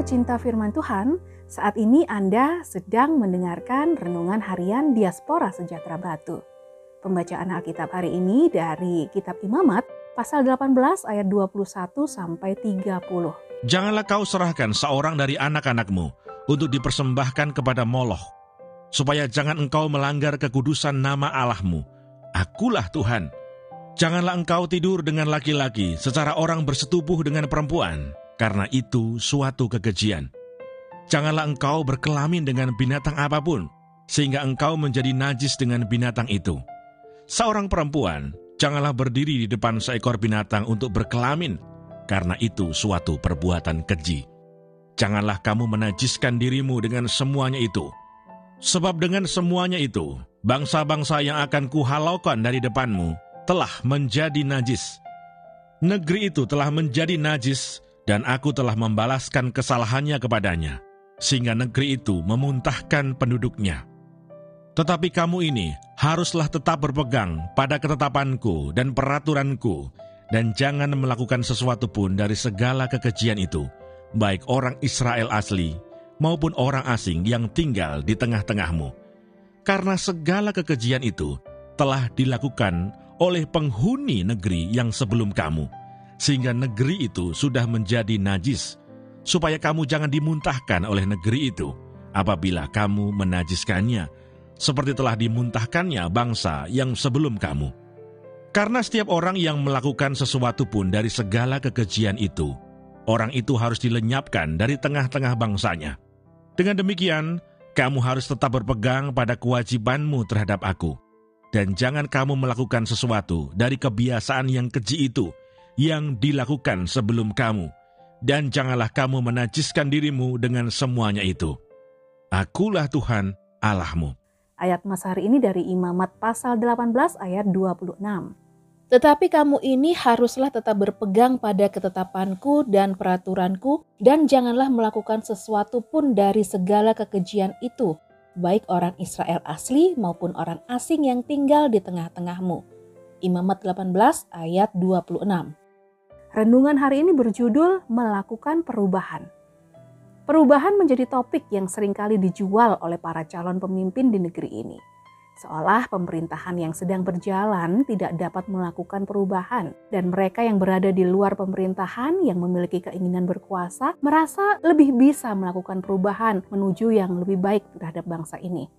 pecinta firman Tuhan, saat ini Anda sedang mendengarkan renungan harian Diaspora Sejahtera Batu. Pembacaan Alkitab hari ini dari Kitab Imamat pasal 18 ayat 21 sampai 30. Janganlah kau serahkan seorang dari anak-anakmu untuk dipersembahkan kepada Moloch, supaya jangan engkau melanggar kekudusan nama Allahmu. Akulah Tuhan. Janganlah engkau tidur dengan laki-laki secara orang bersetubuh dengan perempuan, karena itu suatu kekejian. Janganlah engkau berkelamin dengan binatang apa pun, sehingga engkau menjadi najis dengan binatang itu. Seorang perempuan janganlah berdiri di depan seekor binatang untuk berkelamin, karena itu suatu perbuatan keji. Janganlah kamu menajiskan dirimu dengan semuanya itu. Sebab dengan semuanya itu, bangsa-bangsa yang akan kuhalaukan dari depanmu telah menjadi najis. Negeri itu telah menjadi najis dan aku telah membalaskan kesalahannya kepadanya, sehingga negeri itu memuntahkan penduduknya. Tetapi kamu ini haruslah tetap berpegang pada ketetapanku dan peraturanku, dan jangan melakukan sesuatu pun dari segala kekejian itu, baik orang Israel asli maupun orang asing yang tinggal di tengah-tengahmu. Karena segala kekejian itu telah dilakukan oleh penghuni negeri yang sebelum kamu sehingga negeri itu sudah menjadi najis, supaya kamu jangan dimuntahkan oleh negeri itu apabila kamu menajiskannya, seperti telah dimuntahkannya bangsa yang sebelum kamu. Karena setiap orang yang melakukan sesuatu pun dari segala kekejian itu, orang itu harus dilenyapkan dari tengah-tengah bangsanya. Dengan demikian, kamu harus tetap berpegang pada kewajibanmu terhadap aku. Dan jangan kamu melakukan sesuatu dari kebiasaan yang keji itu, yang dilakukan sebelum kamu, dan janganlah kamu menajiskan dirimu dengan semuanya itu. Akulah Tuhan Allahmu. Ayat Mas hari ini dari Imamat pasal 18 ayat 26. Tetapi kamu ini haruslah tetap berpegang pada ketetapanku dan peraturanku, dan janganlah melakukan sesuatu pun dari segala kekejian itu, baik orang Israel asli maupun orang asing yang tinggal di tengah-tengahmu. Imamat 18 ayat 26. Renungan hari ini berjudul Melakukan Perubahan. Perubahan menjadi topik yang sering kali dijual oleh para calon pemimpin di negeri ini. Seolah pemerintahan yang sedang berjalan tidak dapat melakukan perubahan dan mereka yang berada di luar pemerintahan yang memiliki keinginan berkuasa merasa lebih bisa melakukan perubahan menuju yang lebih baik terhadap bangsa ini.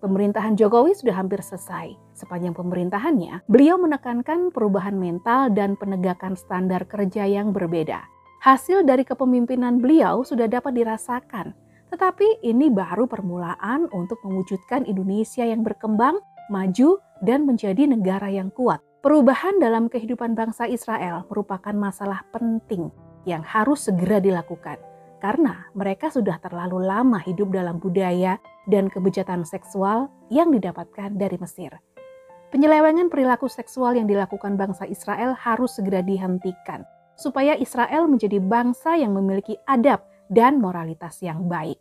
Pemerintahan Jokowi sudah hampir selesai. Sepanjang pemerintahannya, beliau menekankan perubahan mental dan penegakan standar kerja yang berbeda. Hasil dari kepemimpinan beliau sudah dapat dirasakan, tetapi ini baru permulaan untuk mewujudkan Indonesia yang berkembang, maju, dan menjadi negara yang kuat. Perubahan dalam kehidupan bangsa Israel merupakan masalah penting yang harus segera dilakukan karena mereka sudah terlalu lama hidup dalam budaya dan kebejatan seksual yang didapatkan dari Mesir. Penyelewengan perilaku seksual yang dilakukan bangsa Israel harus segera dihentikan, supaya Israel menjadi bangsa yang memiliki adab dan moralitas yang baik.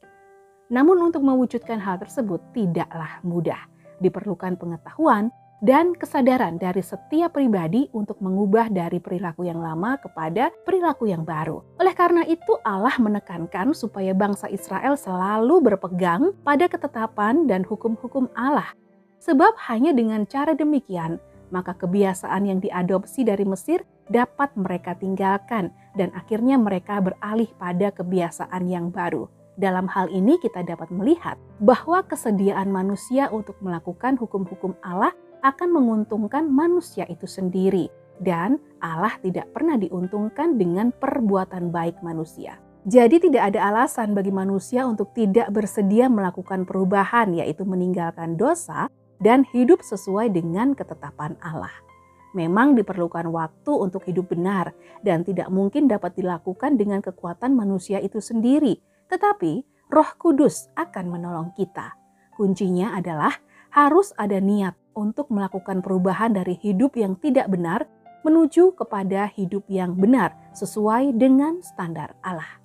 Namun, untuk mewujudkan hal tersebut tidaklah mudah. Diperlukan pengetahuan dan kesadaran dari setiap pribadi untuk mengubah dari perilaku yang lama kepada perilaku yang baru. Oleh karena itu, Allah menekankan supaya bangsa Israel selalu berpegang pada ketetapan dan hukum-hukum Allah, sebab hanya dengan cara demikian maka kebiasaan yang diadopsi dari Mesir dapat mereka tinggalkan, dan akhirnya mereka beralih pada kebiasaan yang baru. Dalam hal ini, kita dapat melihat bahwa kesediaan manusia untuk melakukan hukum-hukum Allah akan menguntungkan manusia itu sendiri, dan Allah tidak pernah diuntungkan dengan perbuatan baik manusia. Jadi, tidak ada alasan bagi manusia untuk tidak bersedia melakukan perubahan, yaitu meninggalkan dosa dan hidup sesuai dengan ketetapan Allah. Memang diperlukan waktu untuk hidup benar, dan tidak mungkin dapat dilakukan dengan kekuatan manusia itu sendiri, tetapi Roh Kudus akan menolong kita. Kuncinya adalah harus ada niat untuk melakukan perubahan dari hidup yang tidak benar menuju kepada hidup yang benar sesuai dengan standar Allah.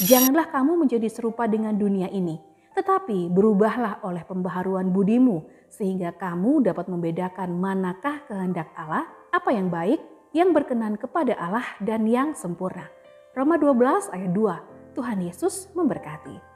Janganlah kamu menjadi serupa dengan dunia ini, tetapi berubahlah oleh pembaharuan budimu sehingga kamu dapat membedakan manakah kehendak Allah, apa yang baik, yang berkenan kepada Allah dan yang sempurna. Roma 12 ayat 2 Tuhan Yesus memberkati.